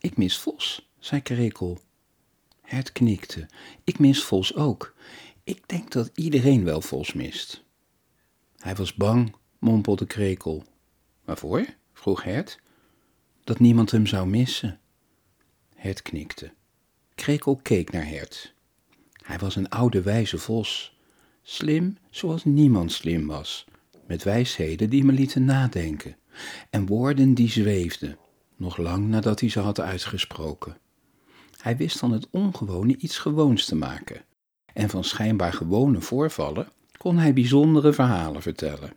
Ik mis Vos, zei Krekel. Hert knikte. Ik mis Vos ook. Ik denk dat iedereen wel Vos mist. Hij was bang, mompelde Krekel. Waarvoor? vroeg Hert. Dat niemand hem zou missen. Hert knikte. Krekel keek naar Hert. Hij was een oude wijze vos, slim zoals niemand slim was, met wijsheden die me lieten nadenken en woorden die zweefden, nog lang nadat hij ze had uitgesproken. Hij wist van het ongewone iets gewoons te maken, en van schijnbaar gewone voorvallen kon hij bijzondere verhalen vertellen.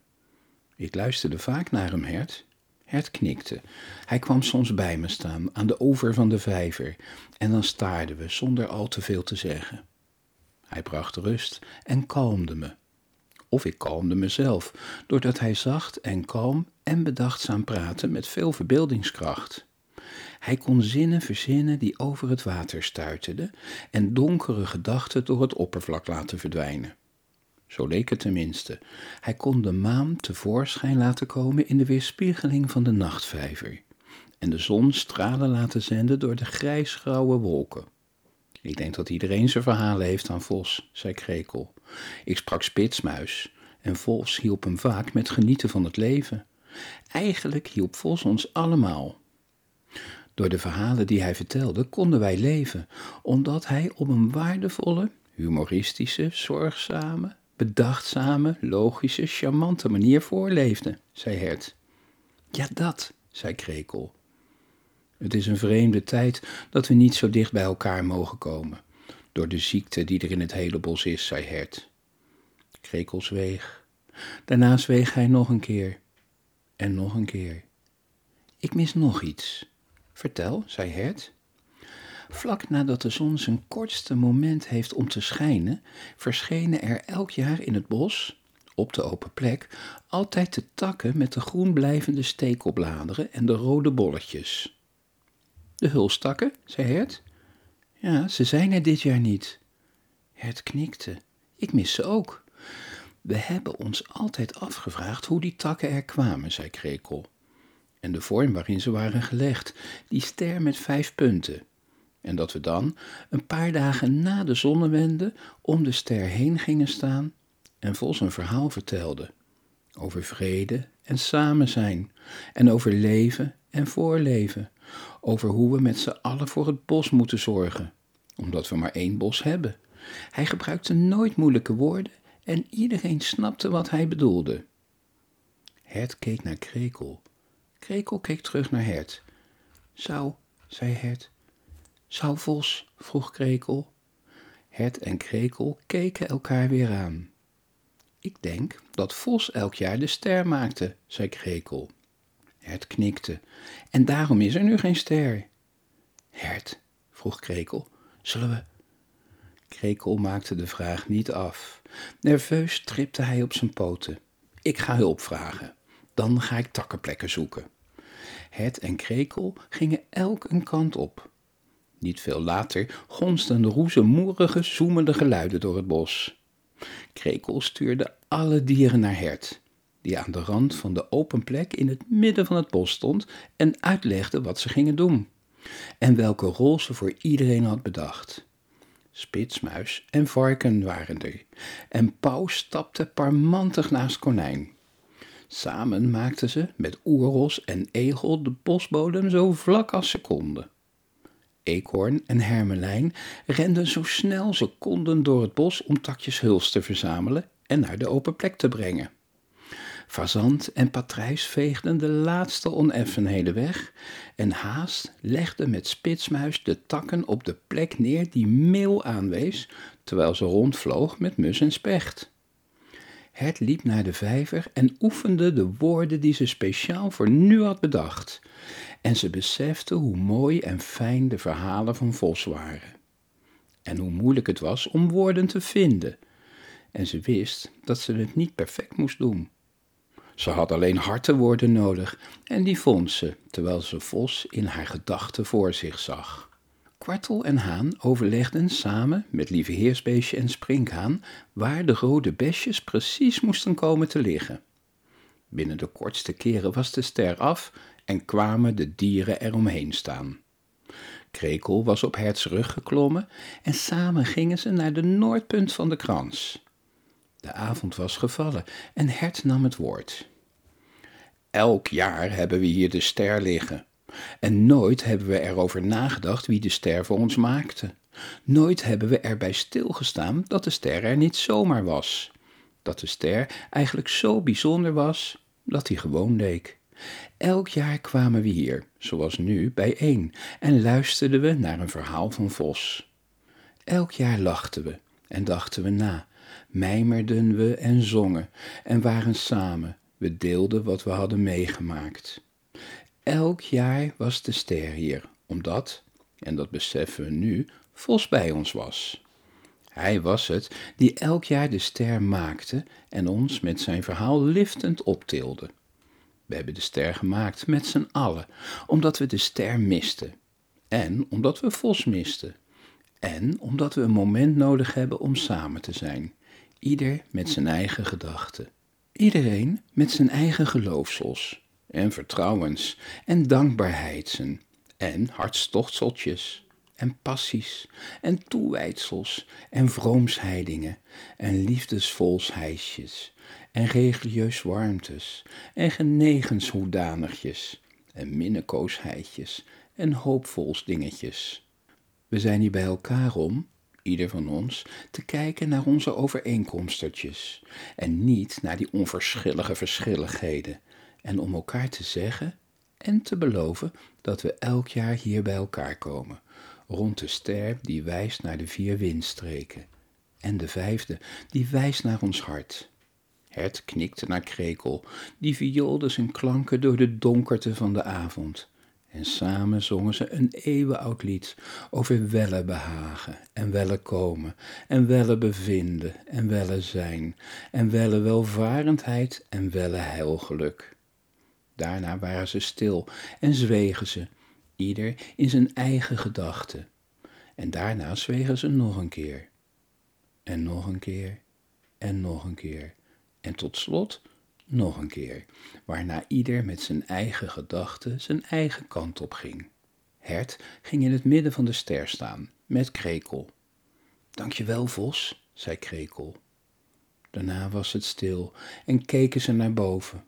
Ik luisterde vaak naar hem, Hert. Hert knikte. Hij kwam soms bij me staan, aan de oever van de vijver, en dan staarden we zonder al te veel te zeggen. Hij bracht rust en kalmde me. Of ik kalmde mezelf, doordat hij zacht en kalm en bedachtzaam praatte met veel verbeeldingskracht. Hij kon zinnen verzinnen die over het water stuiterden en donkere gedachten door het oppervlak laten verdwijnen. Zo leek het tenminste. Hij kon de maan tevoorschijn laten komen in de weerspiegeling van de nachtvijver en de zon stralen laten zenden door de grijsgrauwe wolken. Ik denk dat iedereen zijn verhalen heeft aan Vos, zei Krekel. Ik sprak Spitsmuis en Vos hielp hem vaak met genieten van het leven. Eigenlijk hielp Vos ons allemaal. Door de verhalen die hij vertelde konden wij leven, omdat hij op een waardevolle, humoristische, zorgzame, bedachtzame, logische, charmante manier voorleefde, zei Hert. Ja, dat, zei Krekel. Het is een vreemde tijd dat we niet zo dicht bij elkaar mogen komen, door de ziekte die er in het hele bos is, zei Hert. Krekel zweeg. Daarna zweeg hij nog een keer. En nog een keer. Ik mis nog iets. Vertel, zei Hert. Vlak nadat de zon zijn kortste moment heeft om te schijnen, verschenen er elk jaar in het bos, op de open plek, altijd de takken met de groen blijvende stekelbladeren en de rode bolletjes. De hulstakken, zei Hert. Ja, ze zijn er dit jaar niet. Hert knikte. Ik mis ze ook. We hebben ons altijd afgevraagd hoe die takken er kwamen, zei Krekel. En de vorm waarin ze waren gelegd, die ster met vijf punten. En dat we dan, een paar dagen na de zonnewende, om de ster heen gingen staan en Vos een verhaal vertelde. Over vrede en samen zijn, en over leven en voorleven, over hoe we met z'n allen voor het bos moeten zorgen, omdat we maar één bos hebben. Hij gebruikte nooit moeilijke woorden en iedereen snapte wat hij bedoelde. Hert keek naar Krekel. Krekel keek terug naar Hert. Zou, zei Hert. Zou Vos, vroeg Krekel. Hert en Krekel keken elkaar weer aan. Ik denk dat Vos elk jaar de ster maakte, zei Krekel. Hert knikte. En daarom is er nu geen ster. Hert, vroeg Krekel, zullen we... Krekel maakte de vraag niet af. Nerveus tripte hij op zijn poten. Ik ga hulp vragen. Dan ga ik takkenplekken zoeken. Het en Krekel gingen elk een kant op. Niet veel later gonsten roezemoerige, zoemende geluiden door het bos. Krekel stuurde alle dieren naar Hert die aan de rand van de open plek in het midden van het bos stond en uitlegde wat ze gingen doen en welke rol ze voor iedereen had bedacht. Spitsmuis en varken waren er en Pauw stapte parmantig naast konijn. Samen maakten ze met oerros en egel de bosbodem zo vlak als ze konden. Eekhoorn en hermelijn renden zo snel ze konden door het bos om takjes huls te verzamelen en naar de open plek te brengen. Fazant en Patrijs veegden de laatste oneffenheden weg en Haast legde met Spitsmuis de takken op de plek neer die Meel aanwees, terwijl ze rondvloog met mus en specht. Het liep naar de vijver en oefende de woorden die ze speciaal voor nu had bedacht. En ze besefte hoe mooi en fijn de verhalen van Vos waren. En hoe moeilijk het was om woorden te vinden. En ze wist dat ze het niet perfect moest doen. Ze had alleen harte woorden nodig en die vond ze, terwijl ze Vos in haar gedachten voor zich zag. Kwartel en Haan overlegden samen met Lieve Heersbeestje en Sprinkhaan waar de rode besjes precies moesten komen te liggen. Binnen de kortste keren was de ster af en kwamen de dieren eromheen staan. Krekel was op Herts rug geklommen en samen gingen ze naar de noordpunt van de krans. De avond was gevallen en Hert nam het woord. Elk jaar hebben we hier de ster liggen. En nooit hebben we erover nagedacht wie de ster voor ons maakte. Nooit hebben we erbij stilgestaan dat de ster er niet zomaar was. Dat de ster eigenlijk zo bijzonder was dat hij gewoon leek. Elk jaar kwamen we hier, zoals nu, bijeen en luisterden we naar een verhaal van Vos. Elk jaar lachten we en dachten we na, mijmerden we en zongen en waren samen. We deelden wat we hadden meegemaakt. Elk jaar was de ster hier, omdat, en dat beseffen we nu, Vos bij ons was. Hij was het die elk jaar de ster maakte en ons met zijn verhaal liftend optilde. We hebben de ster gemaakt met z'n allen, omdat we de ster misten. En omdat we Vos misten. En omdat we een moment nodig hebben om samen te zijn. Ieder met zijn eigen gedachten. Iedereen met zijn eigen geloofsels. En vertrouwens. En dankbaarheidsen. En hartstochtseltjes. En passies. En toewijdsels. En vroomsheidingen. En liefdesvolsheisjes en religieus warmtes en genegenshoedanigjes en minnekoosheidjes en hoopvols dingetjes. We zijn hier bij elkaar om, ieder van ons, te kijken naar onze overeenkomstertjes en niet naar die onverschillige verschilligheden en om elkaar te zeggen en te beloven dat we elk jaar hier bij elkaar komen, rond de ster die wijst naar de vier windstreken en de vijfde die wijst naar ons hart het knikte naar krekel, die vioolde zijn klanken door de donkerte van de avond. En samen zongen ze een eeuwenoud lied over welle behagen en welle komen en welle bevinden en welle zijn en welle welvarendheid en welle heilgeluk. Daarna waren ze stil en zwegen ze, ieder in zijn eigen gedachten. En daarna zwegen ze nog een keer. En nog een keer. En nog een keer. En tot slot nog een keer, waarna ieder met zijn eigen gedachten zijn eigen kant op ging. Hert ging in het midden van de ster staan, met Krekel. Dankjewel, Vos, zei Krekel. Daarna was het stil en keken ze naar boven.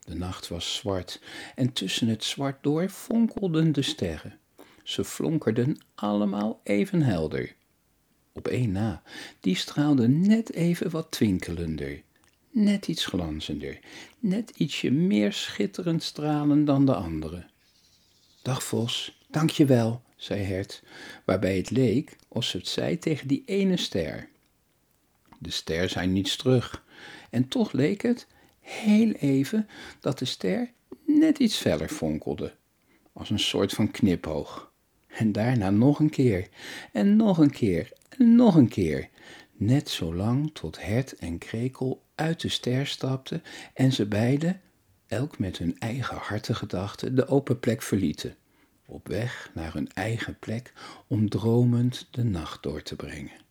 De nacht was zwart en tussen het zwart door fonkelden de sterren. Ze flonkerden allemaal even helder. Op één na, die straalde net even wat twinkelender net iets glanzender, net ietsje meer schitterend stralen dan de andere. Dag Vos, dank je wel, zei Hert, waarbij het leek of ze het zei tegen die ene ster. De ster zei niets terug, en toch leek het, heel even, dat de ster net iets feller fonkelde, als een soort van knipoog. En daarna nog een keer, en nog een keer, en nog een keer, net zo lang tot Hert en Krekel uit de ster stapten en ze beiden, elk met hun eigen hartegedachten, de open plek verlieten, op weg naar hun eigen plek om dromend de nacht door te brengen.